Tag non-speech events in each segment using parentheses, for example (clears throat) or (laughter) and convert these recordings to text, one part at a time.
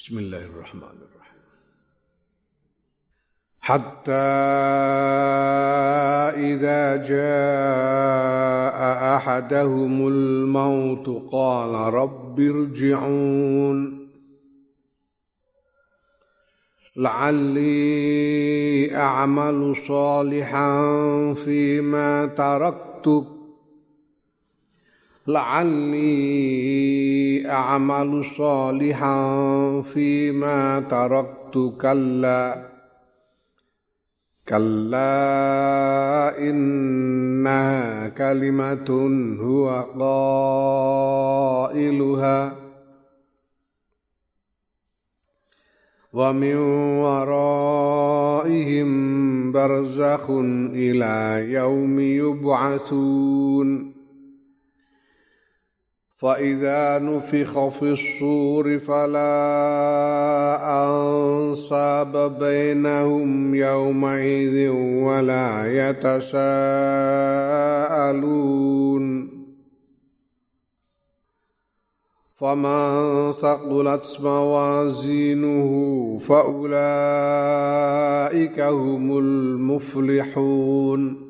بسم الله الرحمن الرحيم. حتى إذا جاء أحدهم الموت قال رب ارجعون. لعلي أعمل صالحا فيما تركتك. لعلي أعمل صالحا فيما تركت. كلا كلا إنها كلمة هو قائلها. ومن ورائهم برزخ إلى يوم يبعثون. فإذا نفخ في الصور فلا أنصاب بينهم يومئذ ولا يتساءلون. فمن ثقلت موازينه فأولئك هم المفلحون.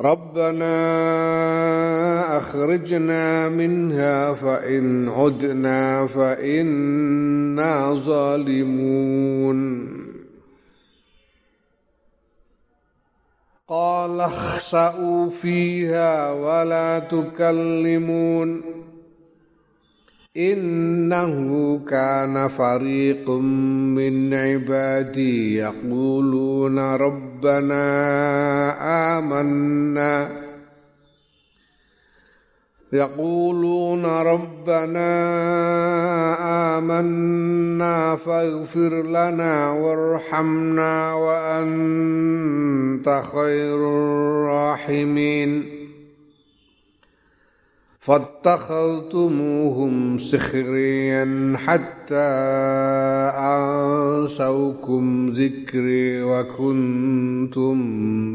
ربنا أخرجنا منها فإن عدنا فإنا ظالمون. قال اخسأوا فيها ولا تكلمون. إنه كان فريق من عبادي يقولون ربنا آمنا. يقولون ربنا آمنا فاغفر لنا وارحمنا وأنت خير الراحمين. فاتخذتموهم سخريا حتى أنسوكم ذكري وكنتم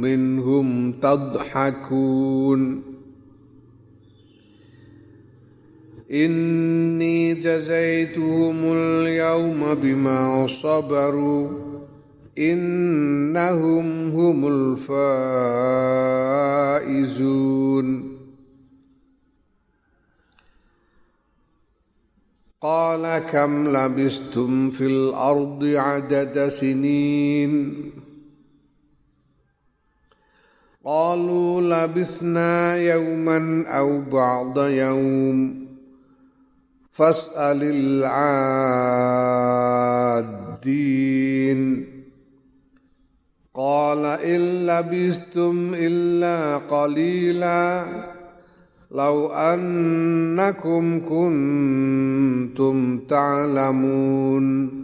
منهم تضحكون. إني جزيتهم اليوم بما صبروا. إنهم هم الفائزون. قال كم لبستم في الأرض عدد سنين؟ قالوا لبسنا يوما أو بعض يوم. فاسأل العادين. قال إن لبثتم إلا قليلا. لو أنكم كنتم تعلمون.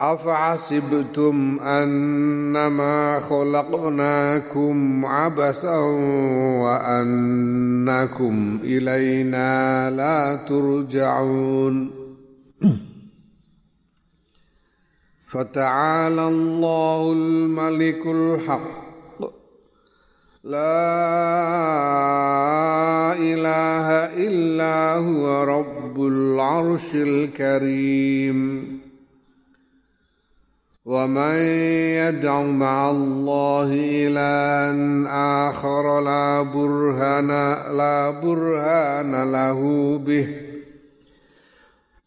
أفحسبتم أنما خلقناكم عبثا وأنكم إلينا لا ترجعون. فتعالى الله الملك الحق. لا إله إلا هو رب العرش الكريم. ومن يدع مع الله إلها آخر لا برهان لا برهان له به.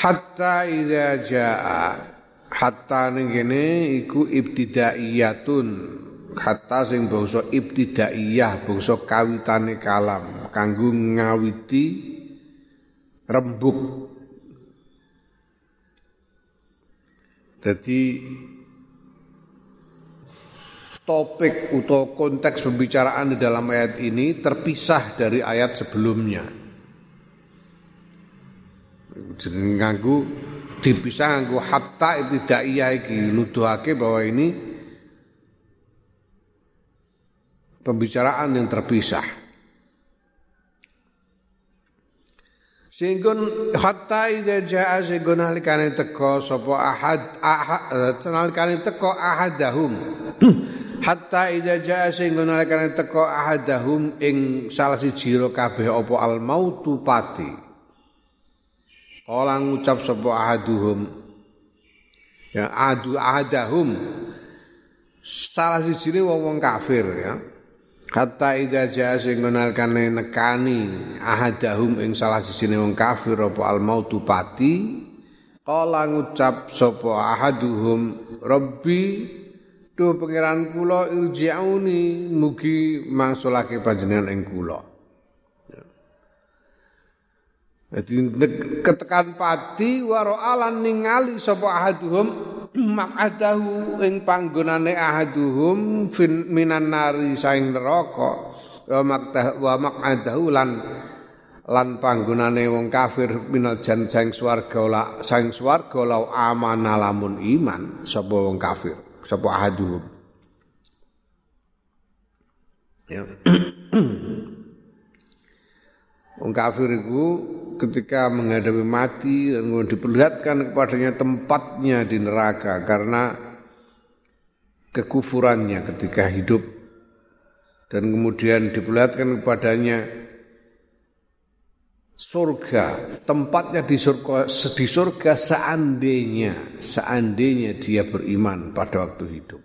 hatta iza jaa. Hatta ning kene iku ibtidaiyatun. Hatta sing bangsa ibtidaiyah bangsa kawitane kalam. Kanggo ngawiti rembuk jadi topik atau konteks pembicaraan di dalam ayat ini terpisah dari ayat sebelumnya nganggu dipisah nganggu. Hatta ibtidaiyah iki nuduhake bahwa ini pembicaraan yang terpisah. Sehingga hatta idza jaa sehingga nalikane teko sapa ahad ahad nalikane teko ahadahum. (clears throat) Hatta idza jaa sehingga nalikane teko ahadahum ing salah siji kabeh apa al mautu pati Kala ngucap sapa ahaduhum. Ya adu ahadahum. Salah siji wong wong kafir ya. Kata ida jaa sing ngenalkane nekani ahadahum ing salah siji wong kafir apa al mautu pati kala ngucap sapa ahaduhum rabbi Duh pangeran kula irji'uni. Mugi mangsulake panjenengan ing kula Jadi ketekan pati waro alan ningali sapa ahaduhum makadahu ing panggonane ahaduhum fin minan nari saing neraka. Wa maktah wa makadahu lan lan panggonane wong kafir minal jan saing swarga la saing swarga la amana lamun iman sapa wong kafir sapa ahaduhum. Ya. (clears throat) Wong kafir iku ketika menghadapi mati dan diperlihatkan kepadanya tempatnya di neraka karena kekufurannya ketika hidup. Dan kemudian diperlihatkan kepadanya surga tempatnya di surga di surga seandainya seandainya dia beriman pada waktu hidup.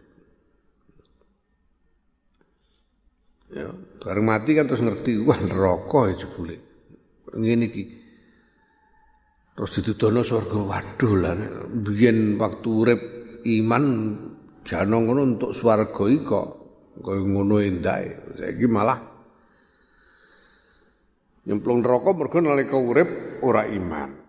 Ya bareng mati kan terus ngerti wah neraka itu boleh. Iki Terus dituduhno surga. Waduh lah biyen waktu urip iman jano ngono untuk swarga iki kok kaya ngono endae. Saiki malah nyemplung neraka mergo nalika urip ora iman.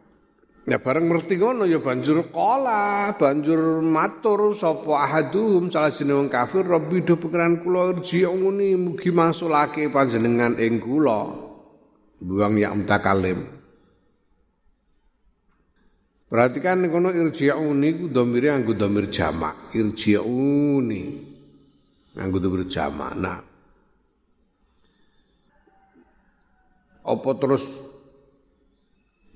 Ya bareng ngerti ngono ya banjur kala, banjur matur sapa ahaduhum salah jeneng kafir Rabbi do pengiran kula irji'uni mugi masulake panjenengan ing kula. Buang ya mutakalim. Perhatikan kono irji'uni ku domire anggo domir jamak. Irji'uni. Anggo domir jamak. Nah. Apa terus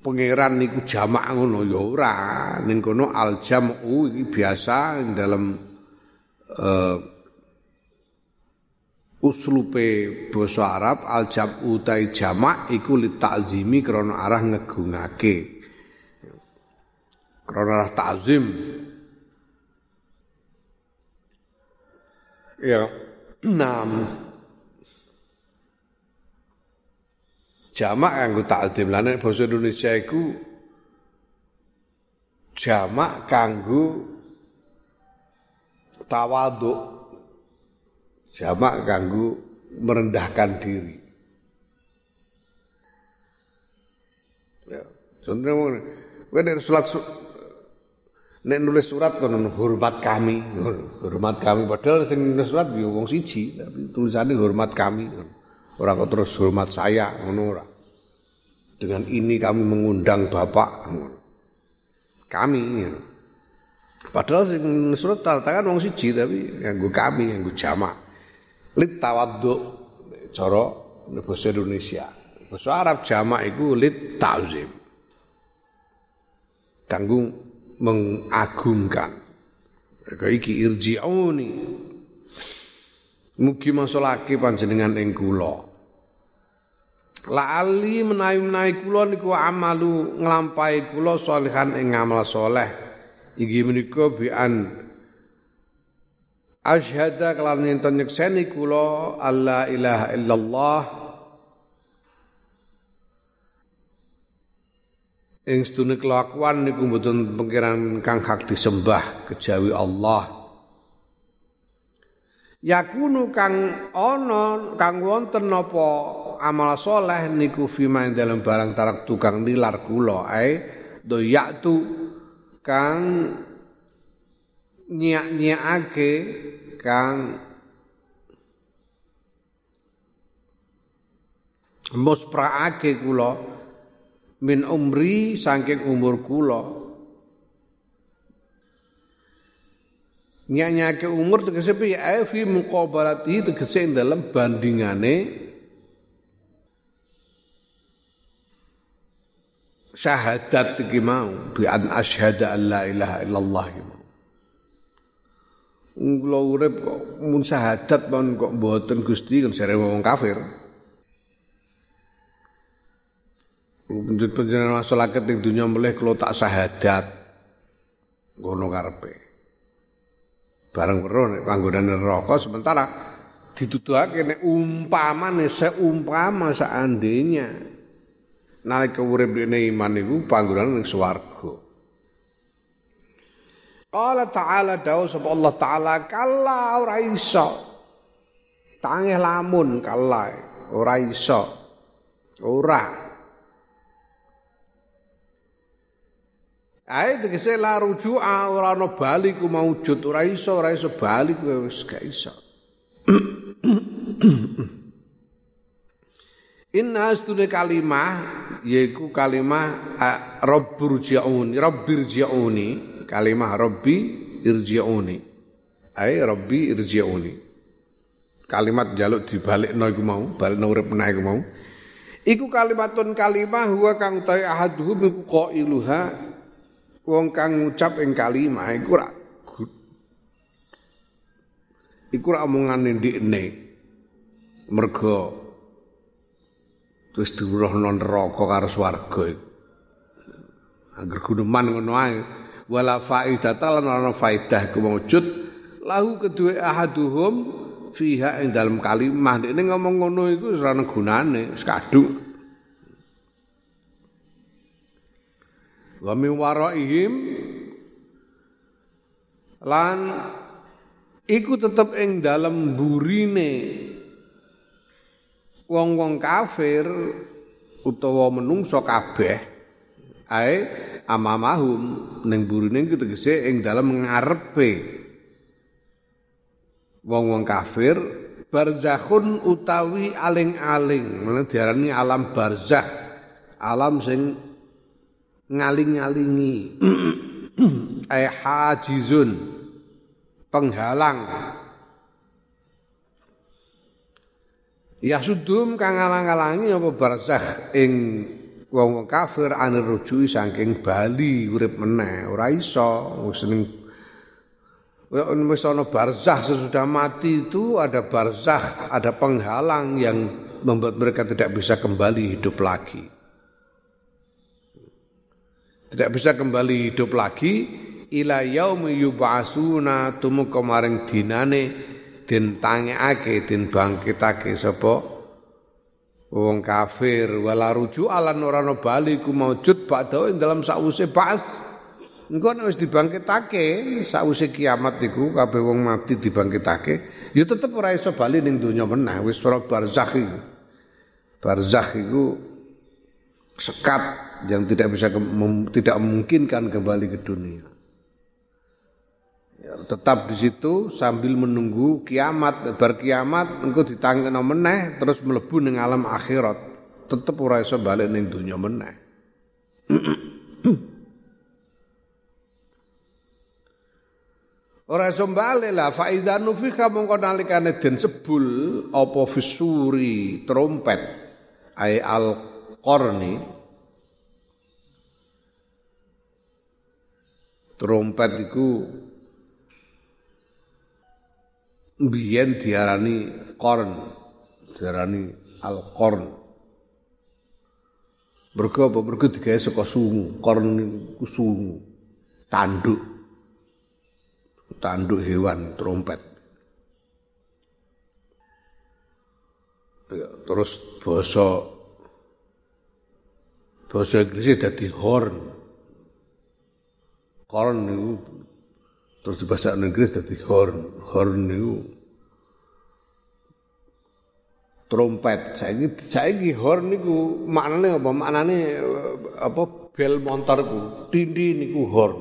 pangeran niku jamak ngono ya ora. Ning kono al jam'u iki biasa dalam uh, uslupe basa Arab al jam'u tai jamak iku li ta'zimi krana arah ngegungake karena takzim ya. Enam. Jamak kanggo takzim lan nek basa Indonesia iku jamak kanggo tawaduk jamak kanggo merendahkan diri. Ya. Contohnya kowe nek salat Nek nulis surat kan hormat kami, hormat kami padahal sing nulis surat yo wong siji, tapi tulisannya hormat kami. Ora kok terus hormat saya ngono ora. Dengan ini kami mengundang Bapak Kami gitu. Padahal sing nulis surat tangan wong siji tapi nganggo kami, nganggo jamak. Lit tawaddu cara bahasa Indonesia. Bahasa Arab jamak iku lit ta'zim. kanggo mengagungkan. Kaya iki irji'uni. Mugi masolake panjenengan ing kula. La'ali menawi-menawi kula niku amalu nglampahi kula salihan ing amal saleh. Iki menika bi'an nyekseni kula alla ilaha illallah ing sedune kelakuan niku mboten pengiran kang hak disembah kejawi Allah. Yakunu kang ana kang wonten napa amal soleh niku fima dalam barang tarak tukang nilar kula. Ae do yaktu kang nyak-nyakake kang muspraake kula min umri saking umur kula. Nyak-nyake umur tegese piye? Ae fi muqabalati tegese dalam bandingane syahadat iki mau. Bi an asyhada an la ilaha illallah Kula urip kok mun syahadat mon kok mboten Gusti kan sare wong kafir. Panjenengan masyarakat ing dunya melih kula tak syahadat. Ngono karepe. Bareng weruh nek panggonane neraka sementara dituduhake nek umpamane seumpama seandainya nalika urip dene iman iku panggonan ning swarga. Qala ta'ala dawu sapa Allah taala kalla ora iso. Tangeh lamun kalla ora iso. Ora. Ae tegese la ruju'a ora ana bali ku maujud ora iso ora iso bali wis gak iso. (clears throat) Inna astune kalimah yaiku kalimah Rabbur ji'uni Rabbir ji'uni kalimah Rabbi irji'uni. Ai Rabbi irji'uni. Kalimat jaluk dibalikno iku mau balikno urip meneh iku mau. Iku kalimatun kalimah huwa kang ta ahaduhum iku qailuha wong kang ngucap ing kalimah iku ora iku ora omongane ndikne. Mergo terus diurohno neraka karo swarga iku. Angger guneman ngono ae. Wala faidata lan ana faidah ku maujud lahu kedue ahaduhum fiha ing dalam kalimah. Ini ngomong ngono iku ora ana gunane kadung wa min waraihim. Lan iku tetep ing dalam burine wong-wong kafir utawa menungso kabeh. Ae amamahum ning burine iku tegese ing dalem ngarepe wong-wong kafir barzakhun utawi aling-aling diarani alam barzakh alam sing ngaling-alingi. Ay (clears throat) hajizun. Penghalang. Ya sudum kang alang-alangi apa barzakh ing wong kafir anir rujui saking bali urip meneh. Ora iso ning wis ana barzakh sesudah mati itu ada barzakh ada penghalang yang membuat mereka tidak bisa kembali hidup lagi tidak bisa kembali hidup lagi. Ila yaumi yub'asuna tumeka maring dinane den tangekake den bangkitake sapa? Wong kafir wala ruju alan ora ana bali ku maujud badhe dalam sause ba'as. Engko nek wis dibangkitake sause kiamat iku kabeh wong mati dibangkitake ya tetep ora iso bali ning donya meneh wis ora barzakh iku. Barzakh iku sekat yang tidak bisa tidak memungkinkan kembali ke dunia. Ya, tetap di situ sambil menunggu kiamat. Bar kiamat engko ditangkeno meneh terus mlebu ning alam akhirat. Tetep ora iso bali ning donya meneh. Ora iso bali lah. Fa idza nufika mongko nalikane den sebul apa fisuri trompet ai al qarni Trompet iku biyen diarani korn, diarani al-korn. Mergo apa? Mergo digawe saka sungu, korn iku sungu, tanduk. Tanduk hewan trompet. Terus basa basa Inggris dadi horn. Horn niku terus di bahasa Inggris dadi horn. Horn niku trompet. Saiki saiki horn niku maknane apa? Maknane apa bel motorku. Tindi niku horn.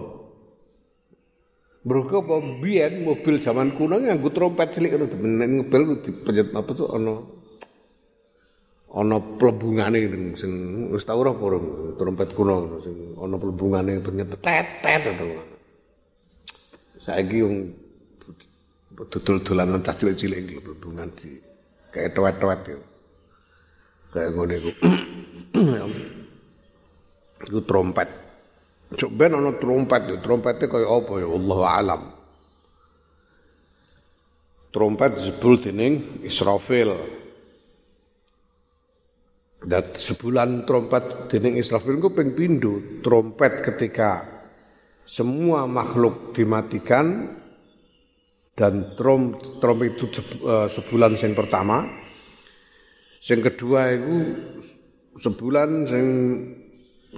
Mereka apa biyen mobil zaman kuno nganggo trompet cilik ngono ngebel dipencet apa tuh ana ana plebungane sing wis tau ora apa trompet kuno sing ana plebungane ternyata tetet. Saiki wong dodol-dolanan cah cilik-cilik iki plebungan di kayak tuwet-tuwet ya. Kayak ngene iku. (clears throat) Iku trompet. Cuk ben ana trompet, trompete kaya apa ya Allah alam. Trompet disebut dening Israfil. Dan sebulan trompet dening Israfil ku ping pindho? Trompet ketika semua makhluk dimatikan dan trom trom itu eh, sebulan yang pertama. Yang kedua itu sebulan yang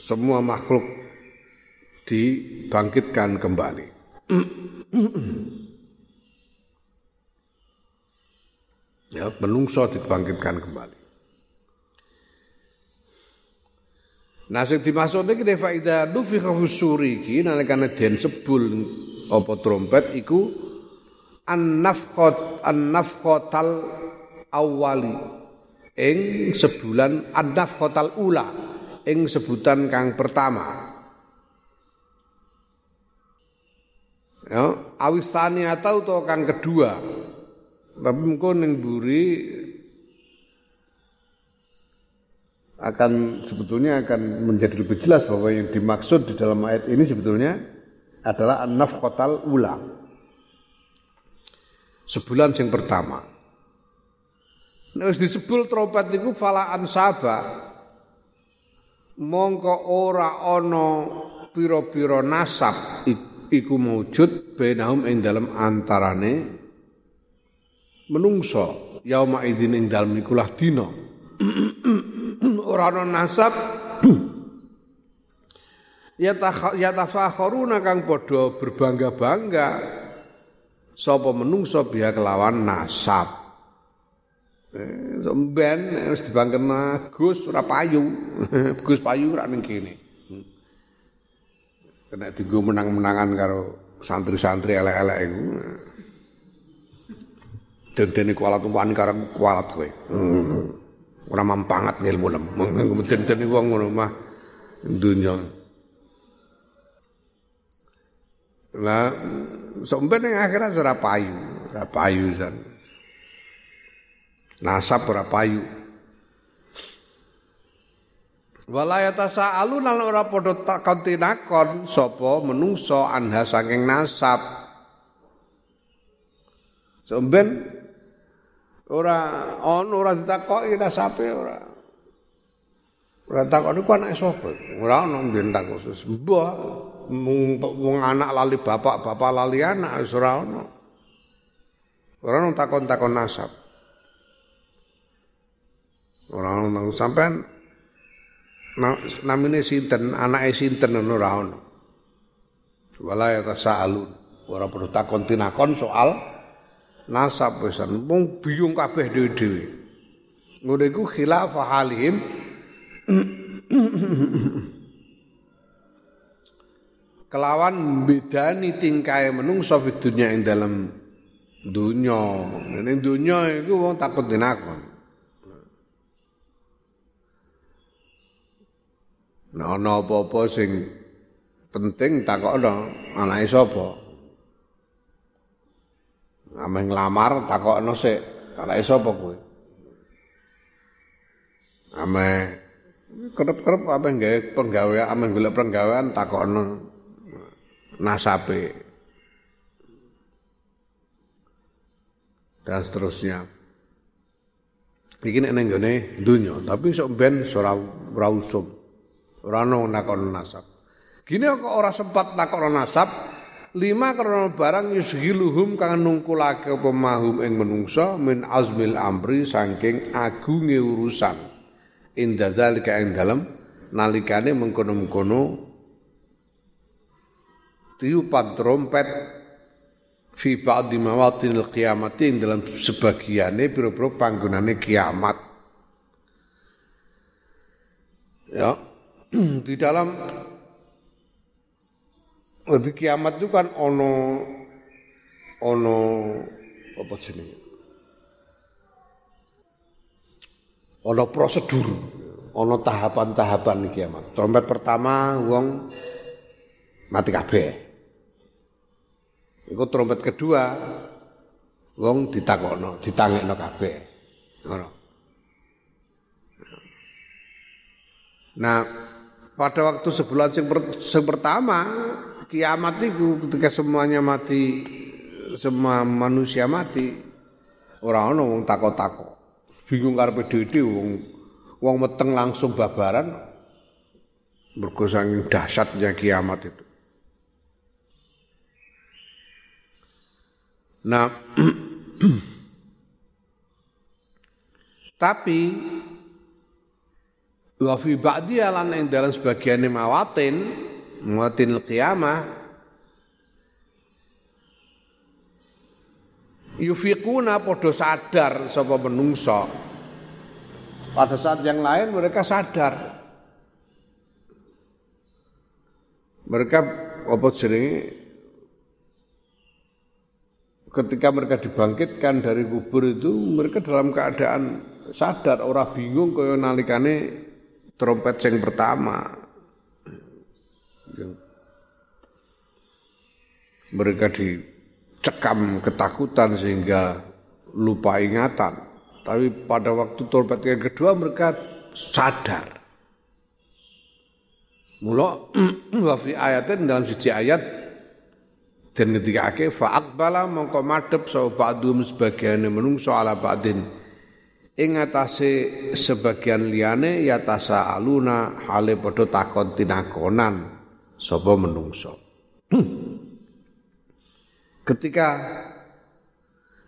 semua makhluk dibangkitkan kembali. Ya menungso dibangkitkan kembali Nah sing dimaksud iki faida nufikha fusuri iki nalikane den sebul apa trompet iku an-nafqat an-nafqatal awali ing sebulan an-nafqatal ula ing sebutan kang pertama. Ya awisani atau kang kedua. Tapi mengko ning buri akan sebetulnya akan menjadi lebih jelas bahwa yang dimaksud di dalam ayat ini sebetulnya adalah an-nafqatal ula. Sebulan yang pertama. Nah, disebul trompet itu fala ansaba. Mongko ora ana pira-pira nasab iku maujud benahum ing dalam antarane menungso yauma idzin ing dalem ikulah dina (clears throat) (clears throat) ora ana nasab. (clears throat) Ya tafakharuna kang padha berbangga-bangga. Sapa menungso biya kelawan nasab. Eh, ben wis dibangkena Gus ora payu. (laughs) Gus payu ora ning kene. Hmm. kena dienggo menang-menangan karo santri-santri elek-elek iku. Dene kualat wani karo kualat kowe. Hmm. Ora mampangat ilmu lem. Mungkin-mungkin wong ngono mah dunya. Lah sampe ning akhirat ora payu, ora payu san. Nasab ora payu. Wala yatasaalu nang ora padha takon tinakon sapa menungso anha saking nasab. Sampeyan Ora ono ora ditakoki nasabe ora. Ora takoki ku anake sapa? Ora ono mbiyen tak khusus. Mbah wong anak lali bapak, bapak lali anak wis ora ono. Ora ono takon-takon nasab. Ora ono sampean namine sinten, anake sinten ngono ora ono. Wala ya tasaalun. Ora perlu takon tinakon soal nasab pisan. Mung biyung kabeh dhewe-dhewe. Ngono iku khilaf halim kelawan bedani tingkae menungso di dunia ing dalam dunya. Ning dunya iku wong takut dinakon Nah, ana apa-apa sing penting takokno anake sapa? Ameh nglamar takokno sik, anake sapa kowe? Ameh kerep-kerep apa gawe penggawean, ameh golek penggawean takokno. nasabe dan seterusnya. Iki nek ning gone dunya, tapi sok ben ora ora usum. Ora ono nakon nasab. Gini kok ora sempat nakon nasab, lima karena barang yushiluhum kang nungkulake apa mahum ing menungsa min azmil amri saking agunge urusan. Inda zalika ing dalem nalikane mengkono-mengkono tiupan trompet fi ba'di mawatinil qiyamati ing dalam sebagiane pira-pira panggonane kiamat. Ya. (clears throat) Di dalam di kiamat itu kan ono ono apa jenenge? Ono prosedur, ono tahapan-tahapan kiamat. Trompet pertama wong mati kabeh. Iku trompet kedua wong ditakokno, ditangekno kabeh. Ngono. Nah, pada waktu sebulan yang, per, yang pertama kiamat itu ketika semuanya mati semua manusia mati orang ono wong takok-takok. Bingung karepe dhewe wong wong meteng langsung babaran. Mergo dahsyatnya kiamat itu. Nah, (clears throat) tapi wa fi ba'di lan ing dalam sebagian mawatin mawatin qiyamah yufiquna podo sadar sapa menungso. Pada saat yang lain mereka sadar. Mereka apa jenenge? Ketika mereka dibangkitkan dari kubur itu mereka dalam keadaan sadar orang bingung kaya nalikane trompet yang pertama mereka dicekam ketakutan sehingga lupa ingatan. Tapi pada waktu trompet yang kedua mereka sadar. Mula (clears throat) wa fi ayatin dalam siji ayat dan ngendikake fa aqbala mongko madhep sapa ba'dhum sebagian menungso ala ba'din. Ing atase sebagian liyane ya tasa aluna hale padha takon tinakonan sapa menungso ketika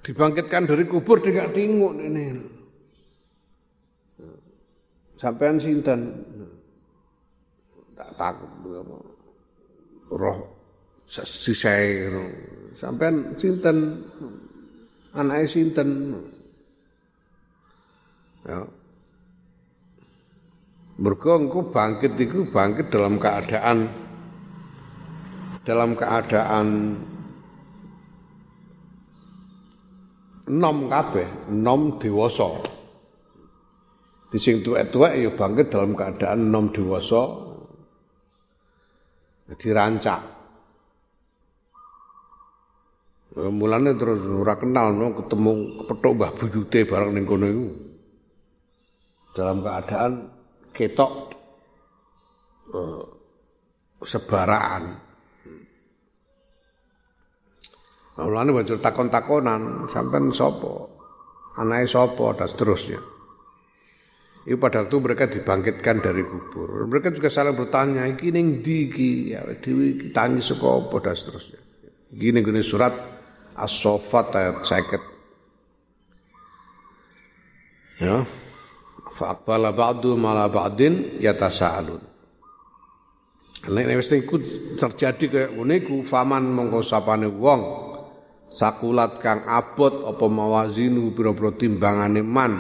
dibangkitkan dari kubur dia tinguk ini sampean sinten tak takut roh sisai. Sampean sinten? Anake sinten? Ya. Mergo bangkit iku bangkit dalam keadaan dalam keadaan nom kabeh, nom dewasa. Di sing tuwek-tuwek ya bangkit dalam keadaan nom dewasa dirancak. Eh, mulane terus ora kenal no ketemu kepethuk Mbah Bujute bareng ning kono iku. Dalam keadaan ketok uh, sebaraan. Mulane bocor takon-takonan, sampean sapa? Anake sapa dan seterusnya. Itu pada waktu mereka dibangkitkan dari kubur. Mereka juga saling bertanya, iki ning ndi? Ya dhewe iki tangi saka apa dan seterusnya. Iki ning surat As-Sofat ayat 50. Ya. Fa'aqbala ba'du mala ba'din yatasaalun. Nek wis iku terjadi kaya ngene iku faman mongko sapane wong sakulat kang abot apa mawazinu pira-pira timbangane man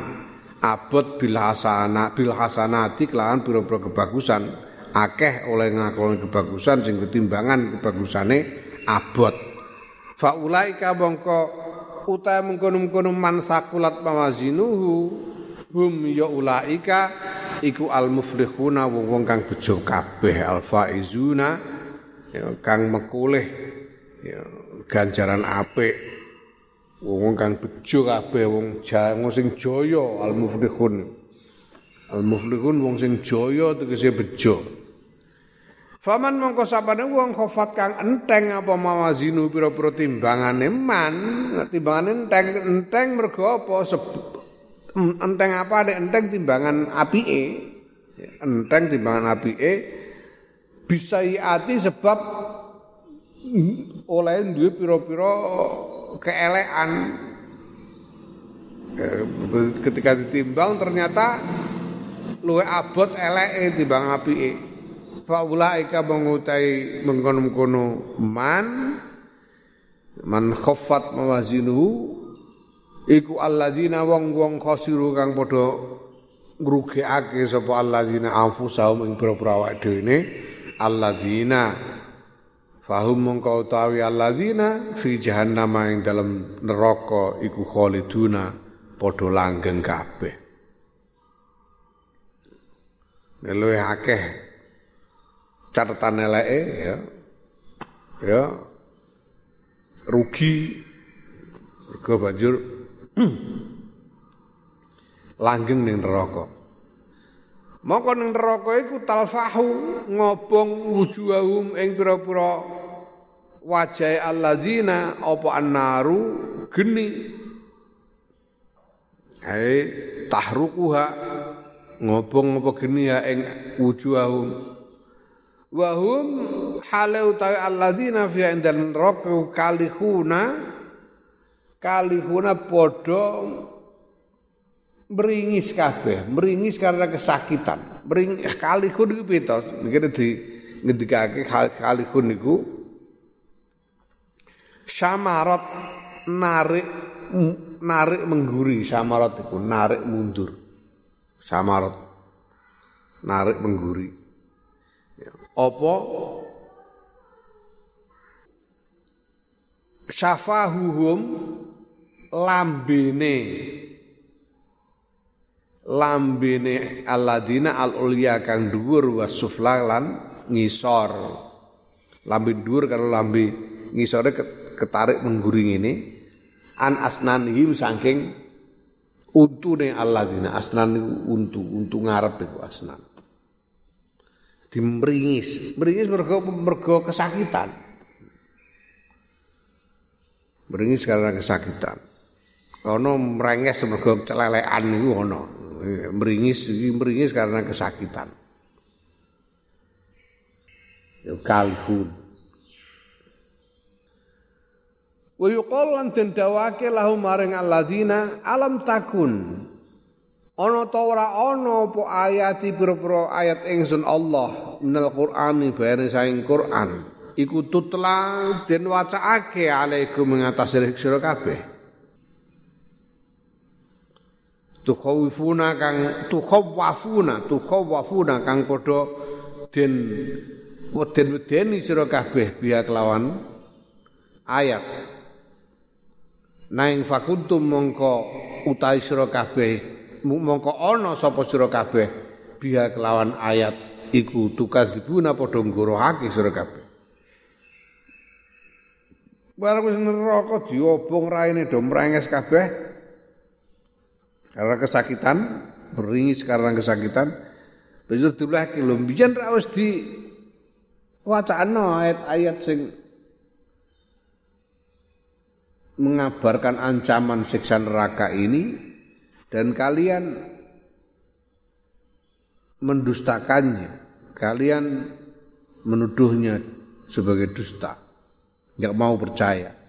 abot bil hasana bil hasanati kelawan pira-pira kebagusan. Akeh oleh ngakoni kebagusan sing ketimbangan kebagusane abot. Faulaika mongko utahe mengkono-mengkono man sakulat mawazinuhu hum ya ulaika iku al muflihuna wong kang bejo kabeh al faizuna ya, kang mekulih ya, ganjaran apik. Wong kang bejo kabeh wong jango sing jaya al muflihun al muflihun wong sing jaya tegese bejo. Faman mongko sapane wong khofat kang enteng apa mawazinu pira-pira timbangane? Man, timbangane enteng enteng mergo apa? Enteng apa? Nek enteng timbangan apike. Enteng timbangan apike. Bisa ati sebab oleh duwe pira-pira keelekan. Eh, ketika ditimbang ternyata luwe abot eleke timbang apike. Faulaika mengutai mengkono-kono man man khaffat mawazinuhu iku alladzina wong-wong khasiru kang padha ngrugekake sapa alladzina anfusahum ing pira-pira awake dhewe alladzina fahum mongko utawi alladzina fi jahannam ing dalam neraka iku khaliduna padha langgeng kabeh. Luwih akeh catatan eleke ya. Ya. Rugi. Mergo banjur (clears throat) langgeng ning neraka mongko ning neraka iku talfahu ngobong wujuhahum ing pira-pira wajahe alladzina apa annaru geni. Ai tahrukuha ngobong apa geni ya ing wujuhahum. Wahum halau utawi alladzina fi indal roku kalihuna kalihuna podo meringis kabeh, meringis karena kesakitan. Meringis kalihun iku pito, mikir di ngendikake kalihun niku samarat narik narik mengguri samarat iku narik mundur. Samarat narik mengguri. Apa? Syafahuhum lambene lambene alladzina al ulya kang dhuwur wasufla lan ngisor lambe dhuwur karo lambe ngisore ketarik mengguring ini an asnanihim saking untune alladzina asnan untu untu ngarep iku asnan dimringis. Meringis mergo mergo kesakitan. Meringis karena kesakitan. Ono merenges mergo celelekan niku ono. Meringis iki meringis karena kesakitan. Ya kalhun. Wa yuqal lan den dawake lahum maring alladzina alam takun Ana ta ora ana apa ayati pira-pira ayat ingsun Allah minal Qur'ani bayane saing Qur'an iku tutla den wacaake alaikum ngatasi sira kabeh tukhawifuna kang tukhawafuna tukhawafuna kang padha den weden-wedeni sira kabeh biya kelawan ayat. Naing fakuntum mongko utai sira kabeh mongko ana sapa sira kabeh biha kelawan ayat iku tukadzibuna padha nggorohake sira kabeh. Barang wis neraka diobong raine do mrenges kabeh karena kesakitan, beringis karena kesakitan. Besok dibelahke lho mbiyen ra wis di wacana ayat-ayat sing mengabarkan ancaman siksa neraka ini dan kalian mendustakannya, kalian menuduhnya sebagai dusta, nggak mau percaya.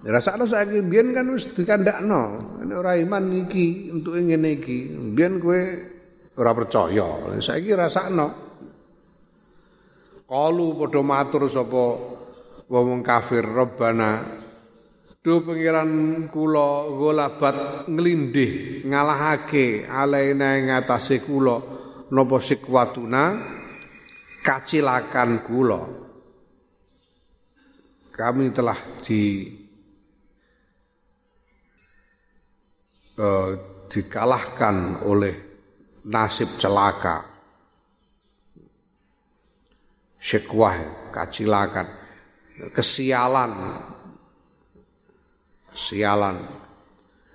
Rasa lo saya biar kan harus dikandakno, ini orang iman iki untuk ingin iki, biar gue ora percaya. Saya kira rasa no. Kalu podo matur sopo wong kafir Robbana Do pengiran kula golabat nglindih ngalahake alaina ing atase kula napa sikwatuna kacilakan kula. Kami telah di uh, dikalahkan oleh nasib celaka. Syikwah, kacilakan, kesialan. Sialan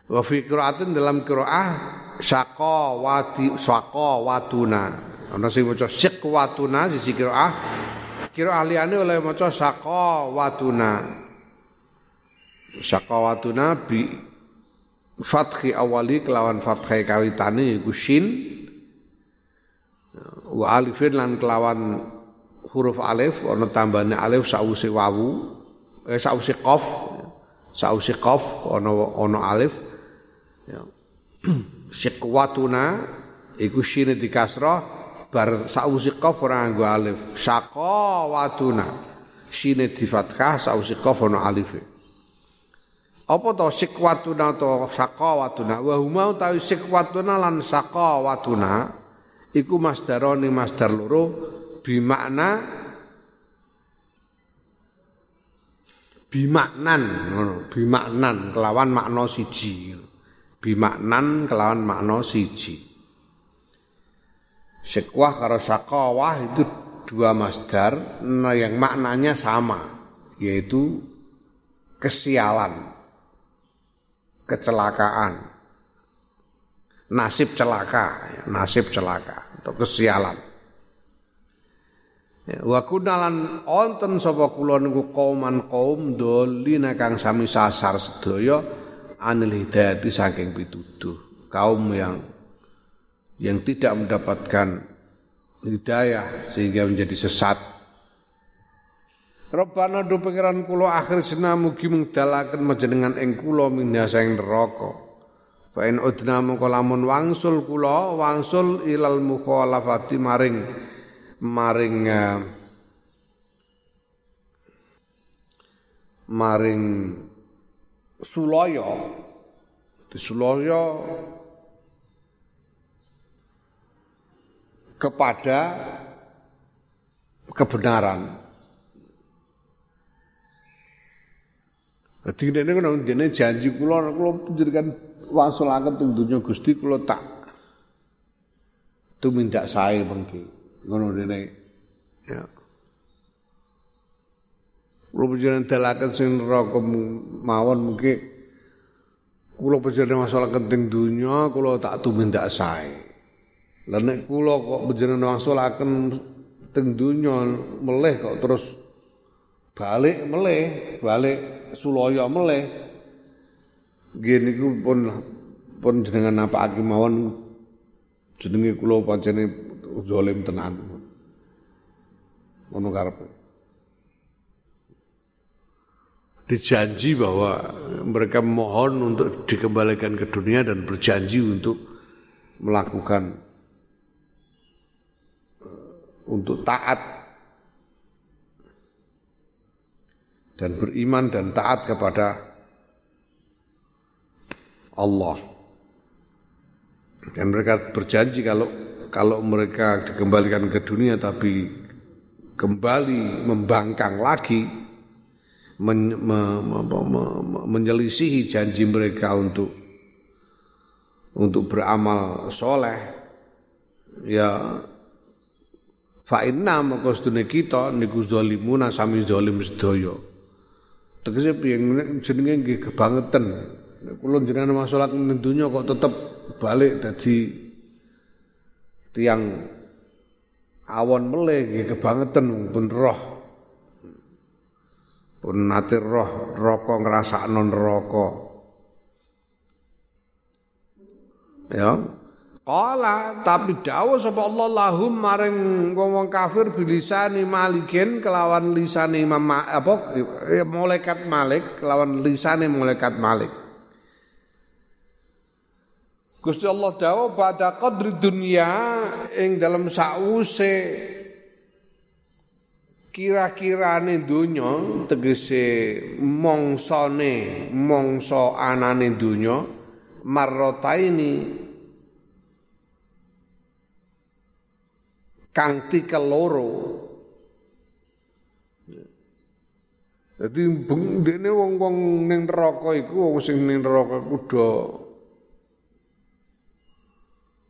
wa fi qiraatin dalam qiraah saqa wati saqa watuna. Ana sing maca siqwatuna sisi qiraah. Kira ahliane oleh maca saqawatuna saqawatuna bi fathi awali kelawan fathai kawitane iku shin. Wa alifin lan kelawan huruf alif ana tambahane alif sause wawu eh sause qaf sause qaf ana ana alif. Ya. (clears throat) Siqwatuna iku shin dikasrah bar sause qaf ora nggo alif. Saqawatuna. Shin di fathah sause qaf ana alif apa to sikwatuna to sakawatuna wa huma utawi sikwatuna lan sakawatuna iku masdarone masdar loro bimakna bimaknan ngono bimaknan kelawan makna siji. Bimaknan kelawan makna siji. Sekwah karo sakawah itu dua masdar nah yang maknanya sama yaitu kesialan kecelakaan. Nasib celaka, ya, nasib celaka atau kesialan. Ya, wa kunalan onten sapa kula niku kauman kaum dolina kang sami sasar sedaya anil hidayati saking pituduh. Kaum yang yang tidak mendapatkan hidayah sehingga menjadi sesat Rabbana do pangeran kula akhir sena mugi mengdalaken majenengan ing kula minasa ing neraka. Fa in udna mongko lamun wangsul kula wangsul ilal mukhalafati maring maring uh, maring sulaya di sulaya kepada kebenaran Dene kono dene janji kula kula panjenengan wasulaken teng donya Gusti kula tak tumindak sae mengki. Ngono dene. Ya. Kula panjenengan dalaken sing neraka mawon mungkin kula panjenengan wasulaken teng donya kula tak tumindak sae. Lah nek kula kok panjenengan wasulaken teng donya meleh kok terus balik meleh, balik Sulaya meleh. Nggih niku pun pun jenengan napakake mawon jenenge kula pancene zalim tenan. Ngono. Dijanji bahwa mereka mohon untuk dikembalikan ke dunia dan berjanji untuk melakukan untuk taat dan beriman dan taat kepada Allah. Dan mereka berjanji kalau kalau mereka dikembalikan ke dunia tapi kembali membangkang lagi men, me, me, me, me, menyelisihi janji mereka untuk untuk beramal soleh ya fa inna maka kita niku zalimuna sami zalim sedaya Tegese piye jenenge nggih kebangetan. Nek kula jenengan masalah ning donya kok tetep balik dadi tiang awon meleh nggih kebangetan pun roh. Pun nate roh neraka ngrasakno neraka. Ya, Kala tapi dawuh sapa Allah lahum maring wong kafir bilisani malikin kelawan lisane Imam apa ya, malaikat Malik kelawan lisane malaikat Malik. Gusti Allah dawuh pada qadri dunia ing dalam sause kira-kirane donya tegese mongsane mongso anane donya marrotaini kang tikel loro. Dadi dene wong-wong ning neraka iku wong sing ning neraka kudu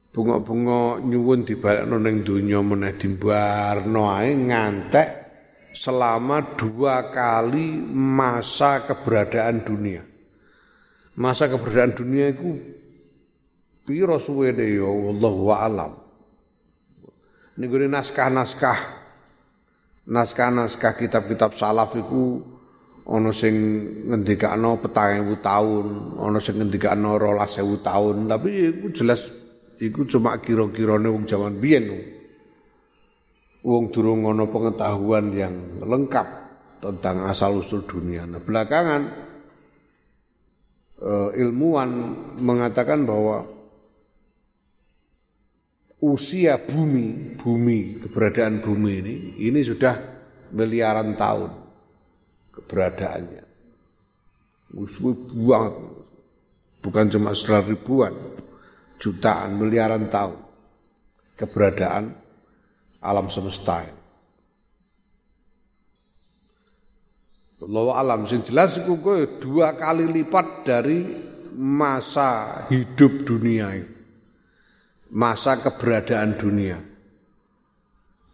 bunga-bunga nyuwun dibalekno ning donya meneh dimbarno ae ngantek selama dua kali masa keberadaan dunia. Masa keberadaan dunia itu piro suwene ya wallahu a'lam. Niku naskah-naskah naskah-naskah kitab-kitab salaf iku ana sing ngendikakno petang ewu taun, ana sing ngendikakno rolas ewu taun, tapi iku jelas iku cuma kira-kirane wong jaman biyen. Wong durung ana pengetahuan yang lengkap tentang asal usul dunia. Nah, belakangan uh, ilmuwan mengatakan bahwa usia bumi, bumi, keberadaan bumi ini, ini sudah miliaran tahun keberadaannya. Usia buang, bukan cuma setelah ribuan, jutaan, miliaran tahun keberadaan alam semesta. Allah alam sing jelas iku dua kali lipat dari masa hidup dunia itu masa keberadaan dunia.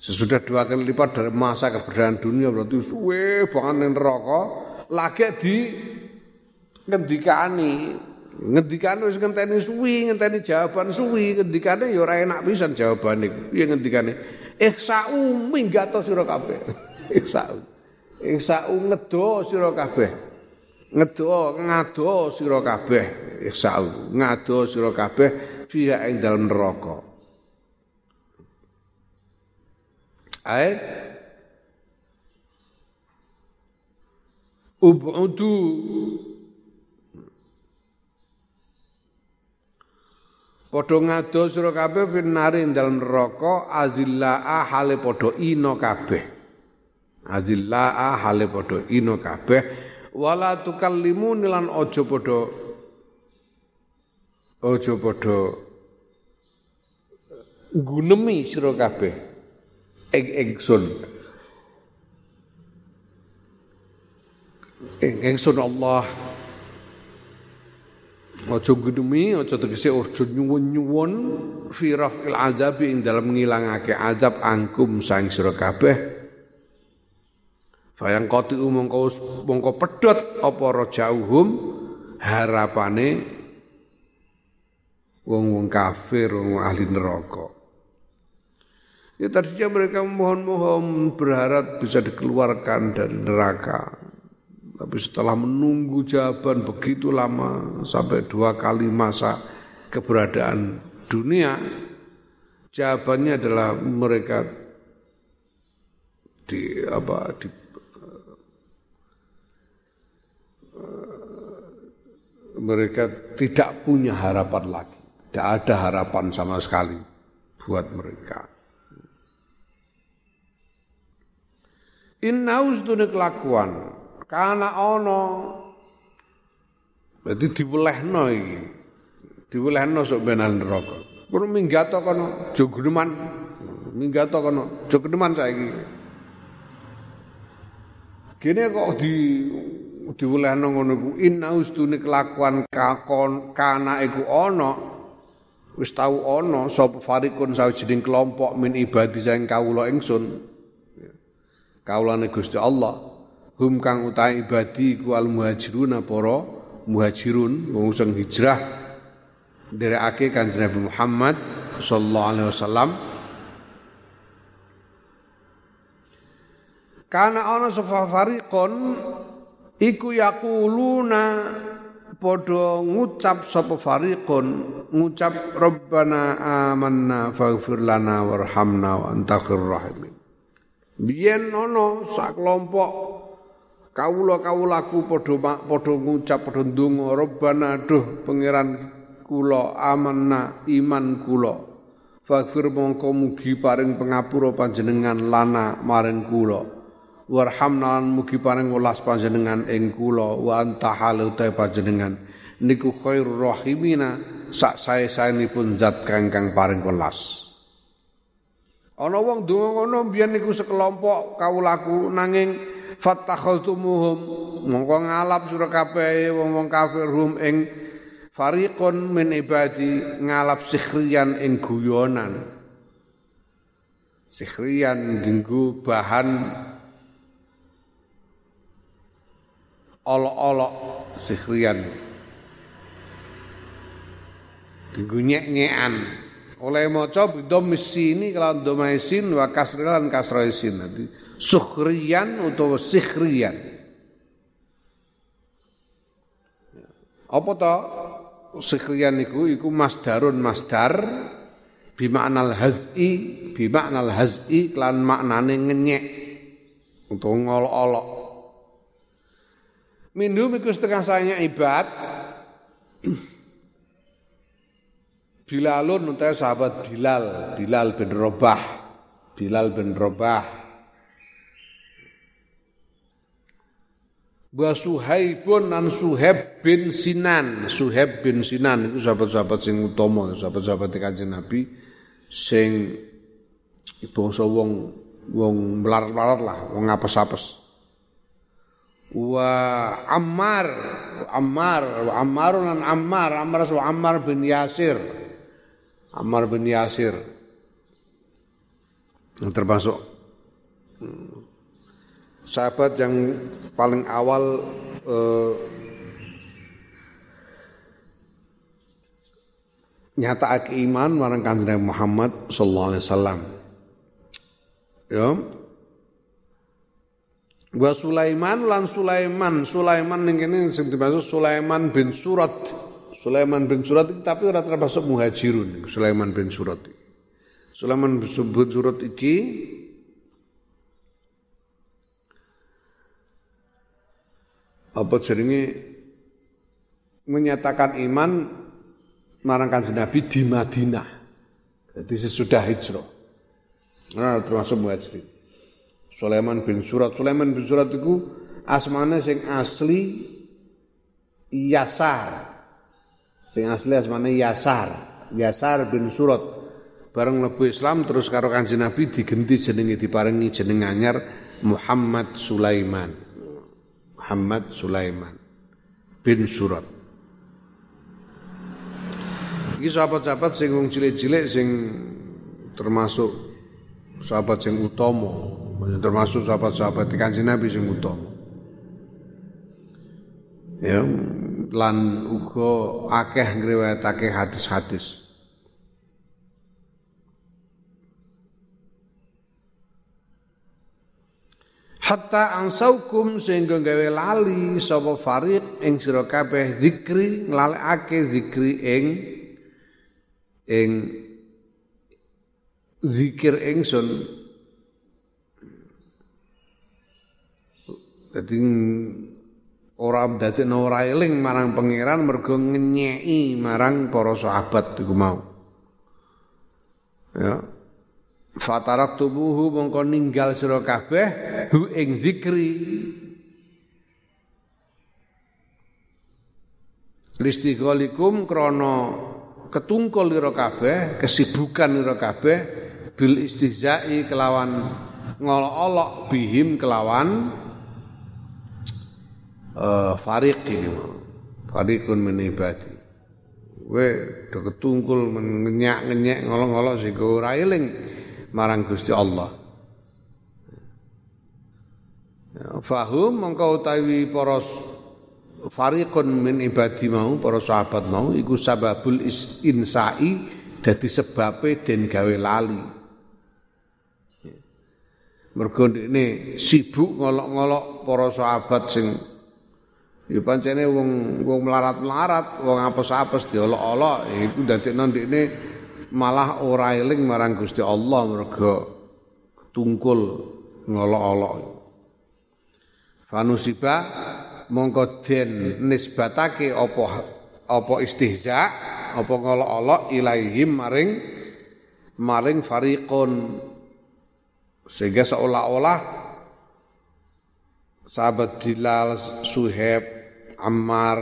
Sesudah dua kali lipat dari masa keberadaan dunia berarti suwe banget ning neraka. Lagi di ngendikani. Ngendikane wis ngenteni suwi ngenteni jawaban suwi. Ngendikane ya ora enak pisan jawabane. Piye ngendikane? Ihsa'u minggato sira kabeh. (laughs) Ihsa'u ihsa'u ngedo sira kabeh. Ngedo ngado sira kabeh. Ihsa'u ngado sira kabeh fiha ing dalam neraka. Ai ubudu Padha ngado sira kabeh finari dalem neraka azillaa hale padha ina kabeh. Azillaa hale padha ina kabeh wala tukallimu lan aja padha Ojo padha gunemi sira kabeh ing ingsun. Ing ingsun Allah Ojo gunemi, ojo tegese ojo nyuwun-nyuwun fi rafil azab ing dalam ngilangake azab angkum sang sira kabeh. Bayang koti mongko mongko pedhot apa rajauhum harapane wong-wong kafir, wong ahli neraka. Ya tadinya mereka mohon-mohon berharap bisa dikeluarkan dari neraka. Tapi setelah menunggu jawaban begitu lama sampai dua kali masa keberadaan dunia, jawabannya adalah mereka di apa di mereka tidak punya harapan lagi. Tidak ada harapan sama sekali buat mereka. Inna usdune kelakuan karena ono berarti diwelehno iki. Diwelehno sok benan neraka. Kuwi minggato kono jogreman. Minggato kono jogreman saiki. Kene kok di diwelehno ngono iku inna usdune kelakuan kakon kana iku ana wis tau ana sapa farikun sawijining kelompok min ibadi sing kawula ingsun. Kawulane Gusti Allah. Hum kang utahe ibadi ku al muhajiruna para muhajirun wong sing hijrah. Nderekake Kanjeng Nabi Muhammad sallallahu alaihi wasallam. Karena ana sapa fariqon iku yaquluna padha ngucap sapa fariqun ngucap rabbana amanna faghfir lana warhamna wa anta rahimin. Biyen ana sak kelompok kawula-kawulaku padha padha ngucap padha ndonga rabbana duh pangeran kula amanna iman kula. Faghfir mongko mugi paring pangapura panjenengan lana maring kula warhamna mugi paring welas panjenengan ing kula wa anta halu panjenengan. Niku khairur rahimina sak sae-saenipun zat kang kang paring welas. Ana wong donga ngono biyen niku sekelompok kawulaku nanging fattakhultumuhum mongko ngalap sira kabeh wong-wong kafir rum ing fariqun min ibadi ngalap sikhriyan ing guyonan. Sikhriyan dinggo bahan olok-olok sihrian digunyek-nyekan oleh maca bidhammis sini kelawan domaisin wa kasrilan kasraisin dadi sukhriyan utawa sikhriyan apa to sikhriyan iku iku masdarun masdar bimaknal haz'i bimaknal haz'i kelan maknane ngenyek. Utawa ngolok-olok Minhum iku setengah saya ibad (clears throat) Bilalun utawa sahabat Bilal, Bilal bin Robah, Bilal bin Robah. Wa Suhaibun an Suhaib bin Sinan, Suhaib bin Sinan itu sahabat-sahabat sing utama, sahabat-sahabat Kanjeng Nabi sing bangsa wong wong melarat-melarat lah, wong apes-apes. Wa Ammar, Ammar, wa Ammarun an Ammar, Ammar wa Ammar bin Yasir. Ammar bin Yasir yang termasuk hmm, sahabat yang paling awal eh, nyata iman marang kanjeng Muhammad sallallahu alaihi wasallam. Ya. Wa Sulaiman lan Sulaiman, Sulaiman ning kene sing dimaksud Sulaiman bin Surat Sulaiman bin Surat tapi ora termasuk muhajirun Sulaiman bin Surat. Sulaiman bin Surat iki apa jenenge menyatakan iman marang kanjeng Nabi di Madinah. Jadi sesudah hijrah. Nah, termasuk muhajirin. Sulaiman bin Surat. Sulaiman bin Surat itu asmane sing asli Yasar. Sing asli asmane Yasar, Yasar bin Surat. Bareng mlebu Islam terus karo Kanjeng Nabi digenti jenenge diparingi jeneng anyar Muhammad Sulaiman. Muhammad Sulaiman bin Surat. Iki sahabat-sahabat sing wong cilik-cilik sing termasuk sahabat sing utama, termasuk sahabat-sahabat Kanjeng Nabi sing utama. Ya, lan uga akeh ngriwayatake hadis-hadis. Hatta ansaukum sehingga gawe lali sapa fariq ing sira kabeh zikri nglalekake zikri ing ing zikir ingsun Dadi ora dadekno ora eling marang pangeran mergo ngenyeki marang para sahabat iku mau. Ya. Fatarak tubuhu mongko ninggal sira kabeh hu ing zikri. Listighalikum krana ketungkul ira kabeh, kesibukan ira kabeh bil istihza'i kelawan ngolok-olok bihim kelawan uh, fariq iki fariqun min ibadi. We do ketungkul ngenyak-ngenyek ngolong-ngolong sing ora eling marang Gusti Allah. Ya, fahum mengkau utawi para fariqun min ibadi mau para sahabat mau iku sababul insai dadi sebabe den gawe lali. Mergo ini sibuk ngolok-ngolok para sahabat sing Ya pancene wong wong melarat-melarat, wong apes-apes diolok-olok, ya iku dadekno ndekne malah ora eling marang Gusti Allah mergo tungkul ngolok-olok. Fanusiba mongko den nisbatake apa apa istihza, apa ngolok-olok ilaihim maring maring fariqun sehingga seolah-olah sahabat Bilal, Suhaib, Ammar,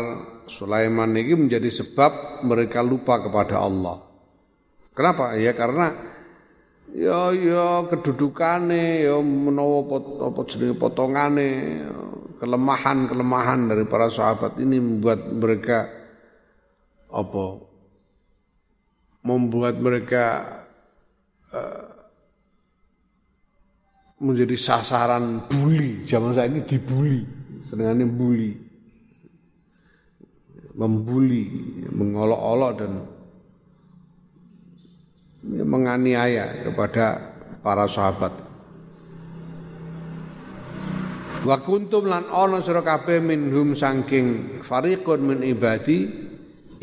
Sulaiman ini menjadi sebab mereka lupa kepada Allah. Kenapa? Ya karena ya ya kedudukane ya menawa apa jenenge potongane kelemahan-kelemahan dari para sahabat ini membuat mereka apa membuat mereka uh, menjadi sasaran bully zaman saya ini dibully senengannya bully membuli, mengolok-olok dan menganiaya kepada para sahabat. Wa kuntum lan ana sira kabeh minhum saking fariqun min ibadi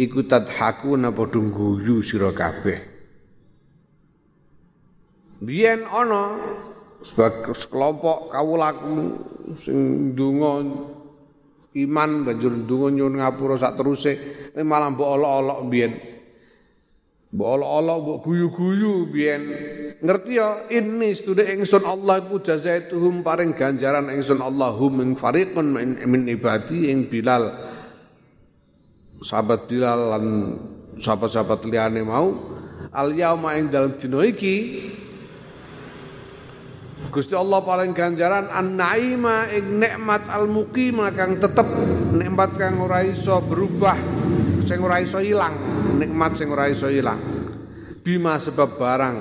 iku tadhakuna padha guyu sira kabeh. Biyen ana sebagai sekelompok kawulaku sing ndonga iman banjur ndonga nyuwun ngapura sak teruse malah mbok olok-olok biyen. Mbok olok-olok mbok guyu-guyu biyen. Ngerti ya ini stude ingsun Allah ku jazaituhum paring ganjaran ingsun Allahum ing fariqun min ibadi ing Bilal. Sahabat Bilal lan sahabat-sahabat liyane mau al yauma ing dalem dina iki Gusti Allah paling ganjaran an-naima ing nikmat al-muqimah kang tetep nikmat kang ora iso berubah sing ora iso ilang nikmat sing ora iso ilang. Bima sebab barang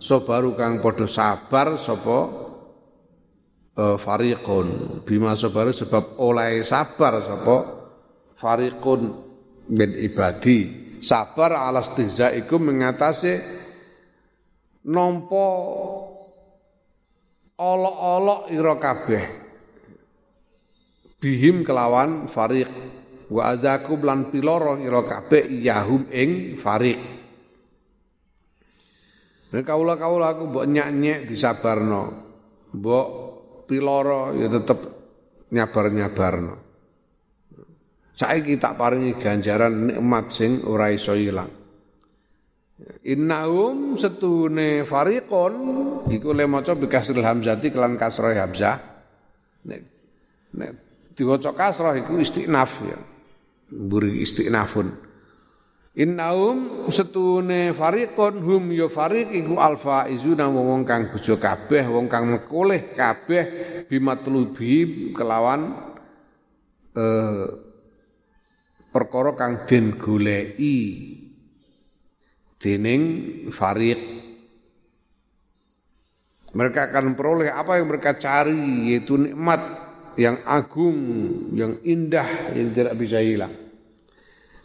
so baru kang padha sabar sapa uh, fariqun. Bima baru sebab oleh sabar sapa fariqun min ibadi. Sabar alas iku mengatasi nompo olok-olok ira kabeh bihim kelawan fariq wa azaku lan piloro ira kabeh yahum ing fariq Nek kawula-kawula aku mbok nyak-nyek disabarno. Mbok piloro ya tetep nyabar-nyabarno. Saiki tak paringi ganjaran nikmat sing ora iso ilang. Innahum setune fariqon iku le maca bi kasril hamzati kelan kasrah hamzah. Nek nek diwaca kasrah iku istinaf ya. Mburi istinafun. Innahum setune fariqon hum ya fariq iku alfa izuna wong kang bejo kabeh wong kang mekoleh kabeh bimatlubi kelawan eh, perkara kang den goleki dening fariq mereka akan memperoleh apa yang mereka cari yaitu nikmat yang agung, yang indah yang tidak bisa hilang.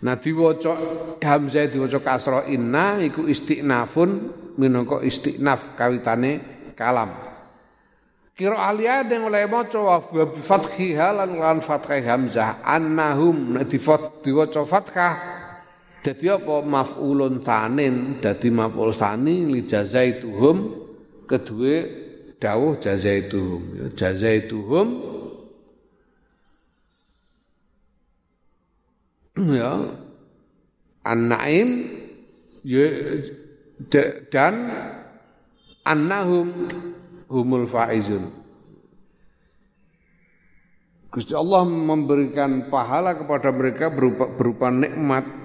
Nah diwaca hamzah diwaca kasra inna iku istiqnafun minangka istiqnaf kawitane kalam. Kira aliyah yang oleh maca wa bi fathiha lan lan fathah hamzah annahum nek diwaca fathah Dadi apa maf'ulun tanin dadi maf'ul sani li jazaituhum kedue dawuh jazaituhum. Ya jazaituhum. Ya an-naim ya dan annahum humul faizun. Gusti Allah memberikan pahala kepada mereka berupa, berupa nikmat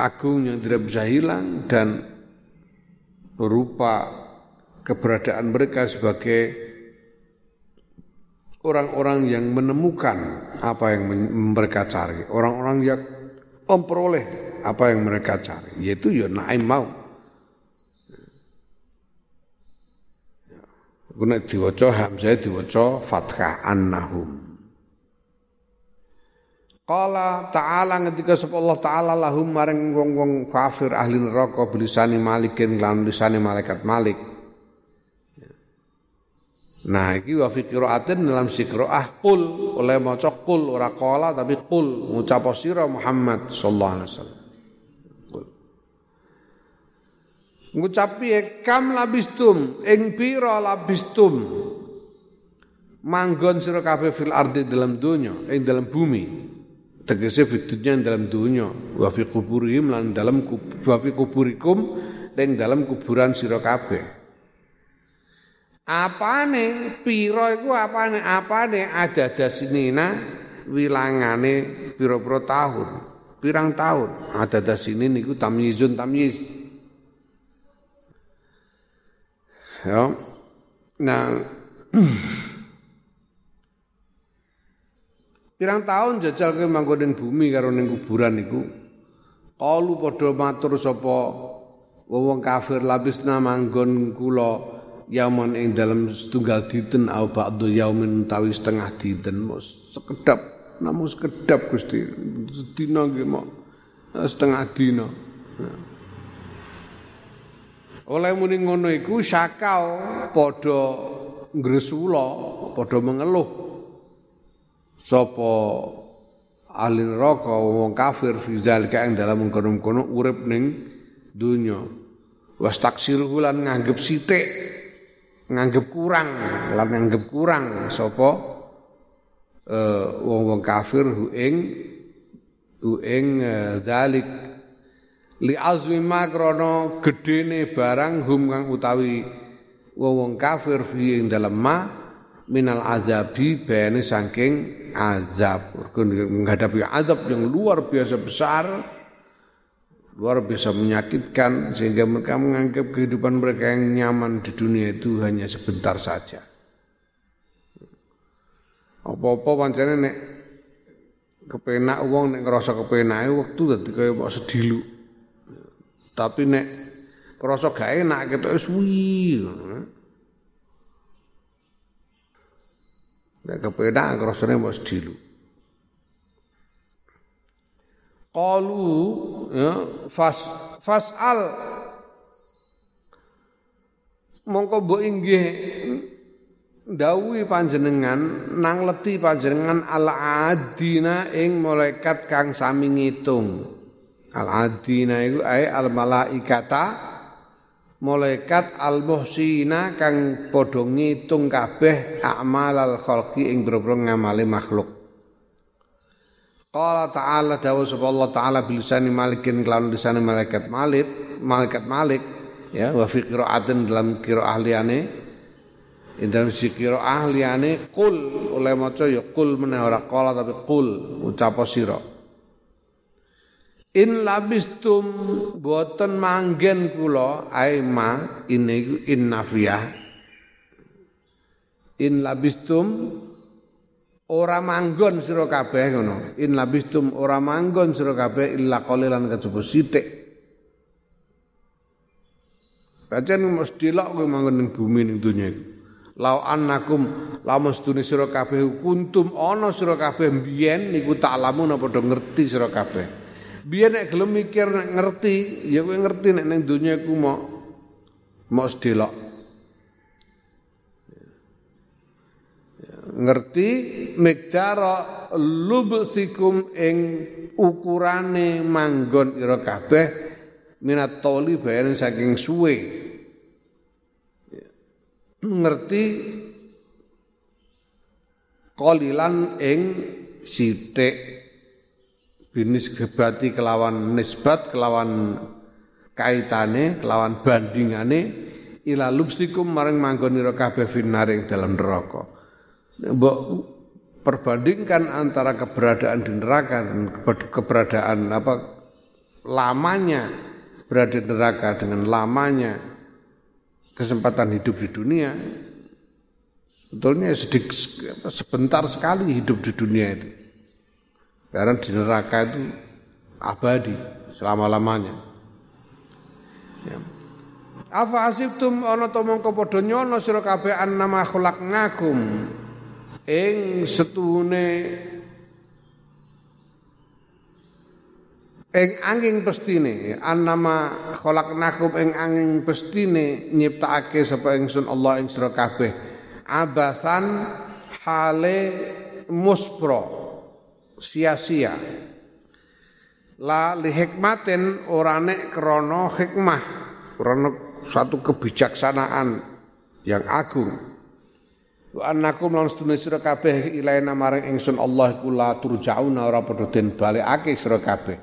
agung yang tidak bisa hilang dan berupa keberadaan mereka sebagai orang-orang yang menemukan apa yang mereka cari, orang-orang yang memperoleh apa yang mereka cari, yaitu ya naim mau. Kuna diwaca hamzah diwaca fathah annahum. Qala ta'ala ngetika sapa Allah taala lahum maring wong-wong kafir ahli neraka bilisani malikin lan lisani malaikat Malik. Nah iki wa fi qiraatin dalam si qiraah qul oleh maca qul ora qala tapi qul ngucap sira Muhammad sallallahu alaihi wasallam. Ngucap piye kam labistum ing pira labistum manggon sira kabeh fil ardi dalam dunya ing dalam bumi tegese fitunya dalam dunia wa fi kuburihim lan dalam wa fi kuburikum dan dalam kuburan sira kabeh. Apane pira iku apane apane ada sinina wilangane pira-pira tahun pirang tahun. Ada sini niku tamyizun tamyiz. Ya. Nah (clears throat) Pirang tahun jajal ke manggon ning bumi karo ning kuburan niku. Kalu padha matur sapa wong kafir labisna manggon kula yaman ing dalam setunggal dinten au ba'du yaumin tawi setengah dinten. Mus sekedap namun sekedap Gusti. Sedina nggih mok. Setengah dina. Oleh muni ngono iku sakau padha ngresula padha mengeluh sapa ahli neraka wong kafir fi zalika ing dalam mengkono-kono urip ning donya. Was taksiruhu lan nganggep sithik nganggep kurang lan nganggep kurang sapa uh, wong-wong kafir hu ing hu ing uh, zalik. Li azmi makrono gedene barang hum kang utawi wong-wong kafir fi ing dalem ma minal azabi bayane saking azab. Menghadapi azab yang luar biasa besar luar biasa menyakitkan sehingga mereka menganggap kehidupan mereka yang nyaman di dunia itu hanya sebentar saja. Apa-apa pancene nek kepenak wong nek ngerasa kepenake waktu dadi kaya mau sedilu. Tapi nek ngerasa gak enak ketok suwi Nek kepenak rasane mos dilu. Qalu ya fas fasal mongko mbok inggih dawuhi panjenengan nang leti panjenengan al adina ing malaikat kang sami ngitung al adina iku ae al malaikata malaikat al-muhsina kang padha ngitung kabeh a'malal khalqi ing boro ngamale makhluk. Qala ta'ala dawu sapa Allah ta'ala bilisani malikin kelawan lisane malaikat Malik, malaikat Malik ya wa fi qira'atin dalam qira'ah liyane dalam si qira'ah liyane qul oleh maca ya qul meneh ora qala tapi qul ucap sira In labistum boten manggen kula aima ini in nafiyah. In labistum ora manggon sira kabeh ngono. In labistum ora manggon sira kabeh illa qalilan kejaba sithik. Pancen mesti lak kowe manggon ning bumi ning donya iku. Lau annakum lamun sedune sira kabeh kuntum ana sira kabeh mbiyen niku tak lamun padha ngerti sira kabeh. Biar nek gelem mikir nek ngerti ya kowe ngerti nek ning donya iku mau mau sedelok. Ngerti mikdara lubsikum ing ukurane manggon ira kabeh minat toli bayaran saking suwe. Ngerti kolilan ing sithik binis gebati kelawan nisbat kelawan kaitane kelawan bandingane ila lubsikum maring manggonira kabeh finaring dalam neraka. Mbok perbandingkan antara keberadaan di neraka dan keberadaan apa lamanya berada di neraka dengan lamanya kesempatan hidup di dunia sebetulnya sedikit sebentar sekali hidup di dunia itu karena di neraka itu abadi selama-lamanya. Ya. Apa asibtum ana to mongko padha nyono sira kabeh annama khalaqnakum ing setune ing angin pestine annama khalaqnakum ing angin pestine nyiptakake sapa ingsun Allah ing sira kabeh abasan hale muspro sia-sia. La li hikmatin ora nek krana hikmah, krana satu kebijaksanaan yang agung. Wa annakum lan sedune sira kabeh ilaina maring ingsun Allah iku la turjauna ora padha den balekake sira kabeh.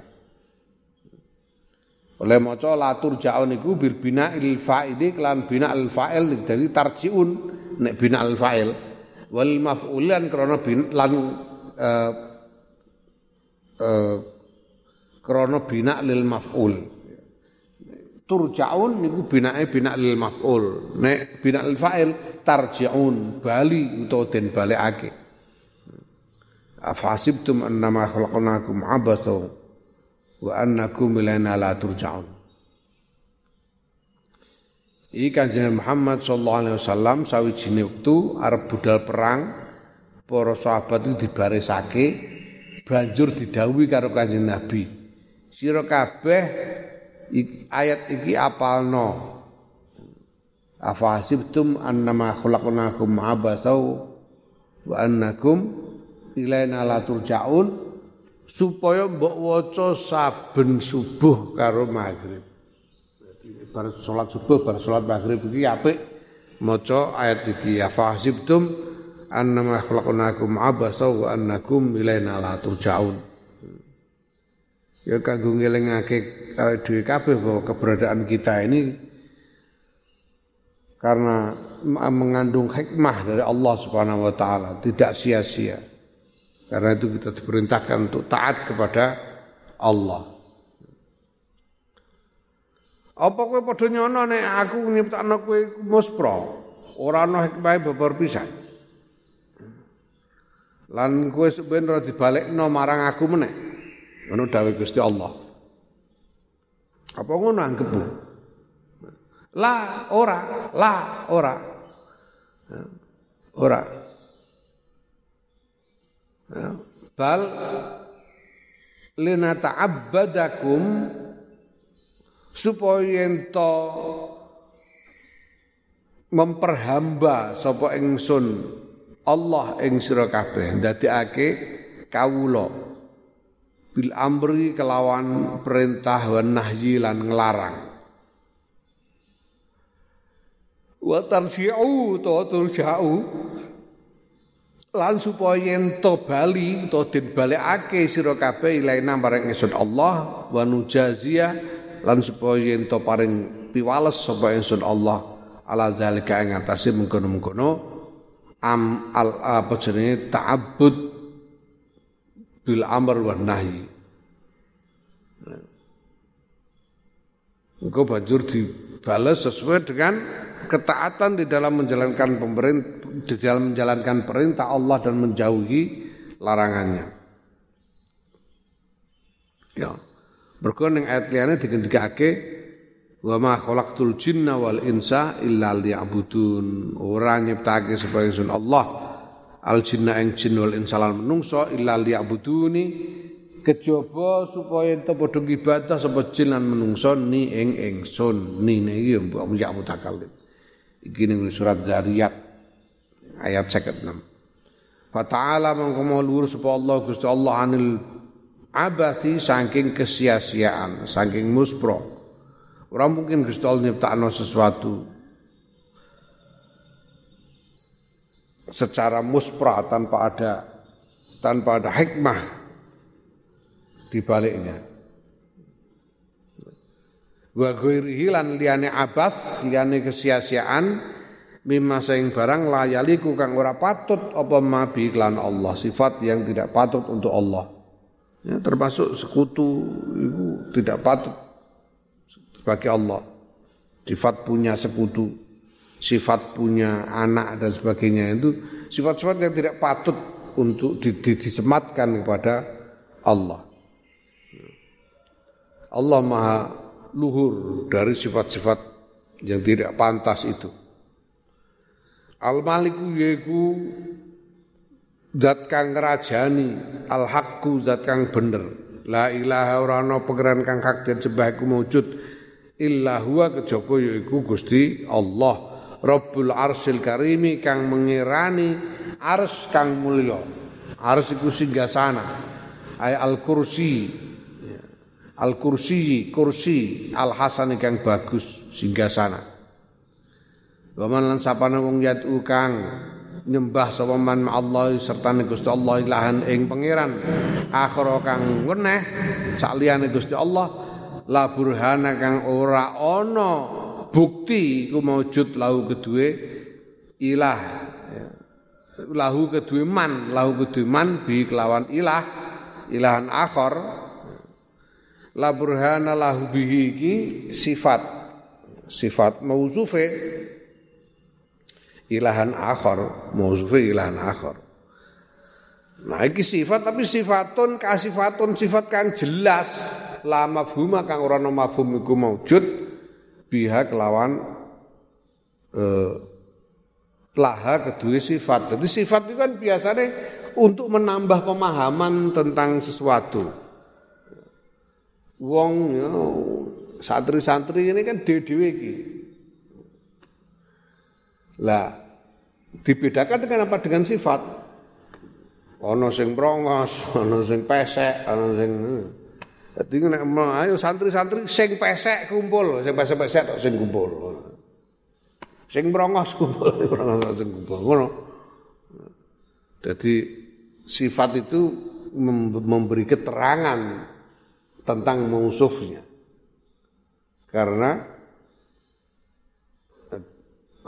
Oleh maca la turjaun iku bil bina il fa'ili kelan bina al fa'il dari tarjiun nek bina al fa'il wal maf'ulan krana bin lan uh, eh, bina lil maf'ul. Turja'un niku binake bina lil maf'ul. Nek bina lil fa'il tarji'un, bali utawa den balekake. Afasibtum annama khalaqnakum abasa wa annakum ilaina la turja'un. Iki Kanjeng Muhammad sallallahu alaihi wasallam sawijine wektu arep budal perang para sahabat itu dibarisake banjur didhawuhi karo Kanjeng Nabi. Sira kabeh ayat iki apalno. Afa hasibtum annama khalaqnakum abasau wa annakum ilaina la turja'un supaya mbok waca saben subuh karo maghrib. Bar salat subuh, bar salat maghrib iki apik maca ayat iki ya fahsibtum annama khalaqnakum abasa wa annakum ilaina la turja'un. Ya kanggo ngelingake dhewe kabeh bahwa keberadaan kita ini karena mengandung hikmah dari Allah Subhanahu wa taala, tidak sia-sia. Karena itu kita diperintahkan untuk taat kepada Allah. Apa kowe padha nyono nek aku nyiptakno kowe muspra, ora ana hikmahe babar pisan. Lan kowe sebenarnya ora dibalekno marang aku meneh. Ngono dawuh Gusti Allah. Apa ngono anggepmu? La ora, la ora. Ora. Ya. Bal lina ta'abbadakum supaya ento memperhamba sapa ingsun Allah ing sira kabeh ndadekake kawula. Bil amri kelawan perintah wan nahyi lan nglarang. Wa tarji'u to turja'u. Lan supaya ento bali utawa den balekake sira kabeh ilaina marang ingsun Allah wa nujazia lan supaya ento paring piwales sapa ingsun Allah ala zalika ing atase mengkono-mengkono am al apa jenenge ta'abbud bil amr wan nahi Engkau banjur dibalas sesuai dengan ketaatan di dalam menjalankan pemerintah di dalam menjalankan perintah Allah dan menjauhi larangannya. Ya. Mergo ayat liyane digendikake wa ma khalaqtul jinna wal insa illa liya'budun. Ora nyiptake supaya sun Allah. Al jinna ing jin wal insa lan menungso illa liya'buduni. Kejaba supaya ento padha ibadah sapa jin lan menungso ni ing ingsun. Ni iki ya mbok mutakallim iki ning surat Zariyat ayat 56 Fa ta'ala mangko luhur sapa Allah Gusti Allah anil abati saking kesia-siaan, saking muspro. Ora mungkin Gusti Allah nyiptakno sesuatu secara muspra tanpa ada tanpa ada hikmah di baliknya. Wa ghairihi lan liyane abath, liyane kesia-siaan mimma saing barang layaliku kang ora patut apa mabi klan Allah, sifat yang tidak patut untuk Allah. Ya, termasuk sekutu itu tidak patut sebagai Allah. Sifat punya sekutu, sifat punya anak dan sebagainya itu sifat-sifat yang tidak patut untuk disematkan kepada Allah. Allah Maha luhur dari sifat-sifat yang tidak pantas itu. Al-Maliku yaiku zat kang ngrajani, al-haqqu zat kang bener. La ilaha ora ana kang hak den sembah illa huwa kejaba yaiku Gusti Allah. Rabbul Arsil Karimi kang mengirani ars kang mulya. Ars iku singgasana. Ay al-kursi Al-kursi, kursi al-hasan kang bagus singgasana. Waman lan sapane wong yatu kang nyembah sapa man Allah serta Gusti Allah ilahan ing pangeran akhara kang weneh sakliyane Gusti Allah la burhana kang ora ana. Bukti iku maujud lahu kedue ilah lahu kedue man lahu kedue man bi kelawan ilah ilahan akhar la burhana lahu bihi iki sifat sifat mauzufe ilahan akhar mauzufe ilahan akhar nah iki sifat tapi sifatun kasifatun sifat kang jelas la mafhuma kang ora ana mafhum iku maujud biha kelawan eh, laha kedua sifat. Jadi sifat itu kan biasanya untuk menambah pemahaman tentang sesuatu wong ya, santri-santri ini kan dhewe-dhewe iki. Lah dibedakan dengan apa? Dengan sifat. Ono sing brongos, ono (laughs) sing pesek, ono sing Jadi nek ayo santri-santri sing pesek kumpul, sing pesek-pesek tok sing kumpul. Sing brongos kumpul, (laughs) brongos sing kumpul. Ngono. Jadi sifat itu memberi keterangan tentang musuhnya. Karena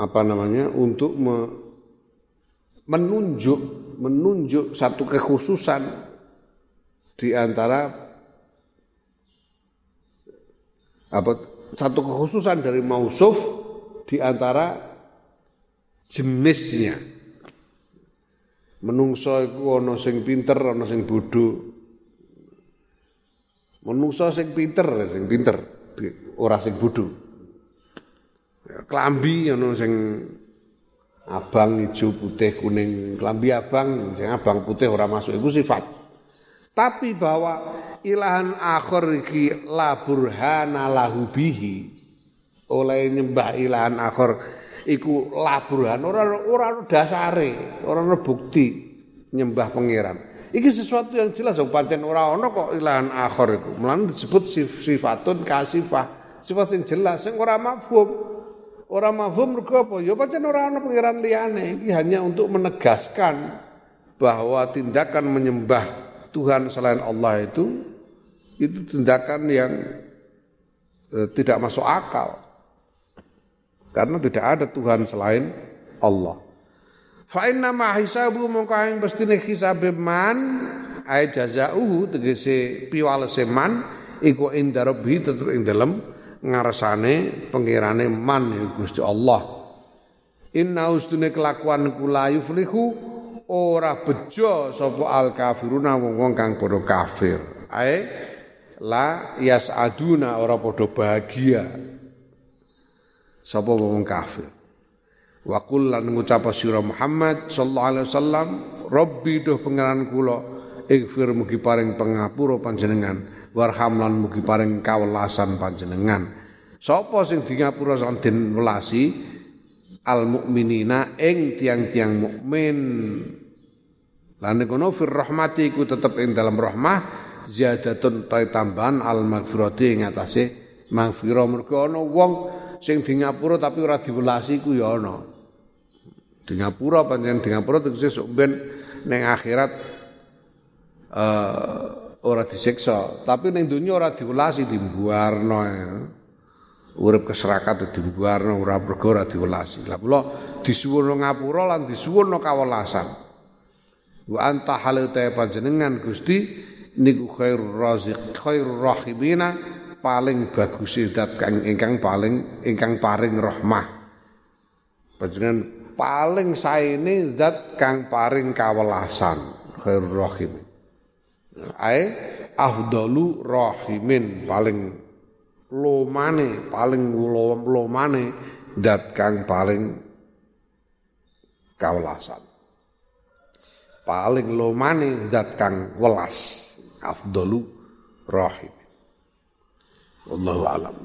apa namanya untuk me, menunjuk menunjuk satu kekhususan di antara apa satu kekhususan dari mausuf di antara jenisnya menungso iku ana sing pinter ana sing bodho. Menungso sing pinter sing pinter. Ora sing bodho. Klambi ana sing abang, hijau, putih, kuning, klambi abang, sing abang putih ora masuk. Iku sifat. Tapi bahwa ilahan akhir iki la burhana lahu bihi oleh nyembah ilahan akhir iku la burhan ora ora dasare, ora bukti nyembah pangeran. Iki sesuatu yang jelas pancen ora ana kok ilahan akhir iku. Mulane disebut sifatun kasifah, sifat yang jelas sing ora mafhum. Orang mafhum mergo apa? Ya pancen ora ana pangeran liyane. Iki hanya untuk menegaskan bahwa tindakan menyembah Tuhan selain Allah itu itu tindakan yang eh, tidak masuk akal. Karena tidak ada Tuhan selain Allah. Fa inna ma hisabu mongko ing pestine hisabe man ay jazauhu tegese piwalese man iku inda rabbi tetep ing dalem ngarsane pengirane man ya Gusti Allah. Inna ustune kelakuan kula yuflihu ora bejo sapa al kafiruna wong-wong kang padha kafir. Ae la yasaduna ora padha bahagia. Sapa wong kafir. Wa qul lan sira Muhammad sallallahu alaihi wasallam, Rabbi duh pangeran kula, ighfir mugi paring pangapura panjenengan warham lan mugi paring kawelasan panjenengan sapa sing di ngapura lan welasi al mukminina ing tiang-tiang mukmin lan kono fir rahmati ku tetep ing dalam rahmah ziyadatun ta tambahan al magfirati ing atase magfirah mergo ana wong sing di ngapura tapi ora diwelasi ku ya ana di ngapura panjenengan di ngapura tegese sok ben ning akhirat uh, ora disiksa, tapi ning donya ora diwelasi dimbuarno. Ya. Urip keserakat dimbuarno ora mergo ora diwelasi. Lah kula disuwun ngapura lan disuwun kawelasan. Wa anta halil ta panjenengan Gusti niku khairur raziq khairur rahimina paling bagus zat kang ingkang paling ingkang paring rahmah. Panjenengan paling saene zat kang paring kawelasan khairur rahim ae afdalu rahimin paling lomane paling lomane dat kang paling kawelasan paling lomane zat kang welas afdalu rahim. Wallahu alam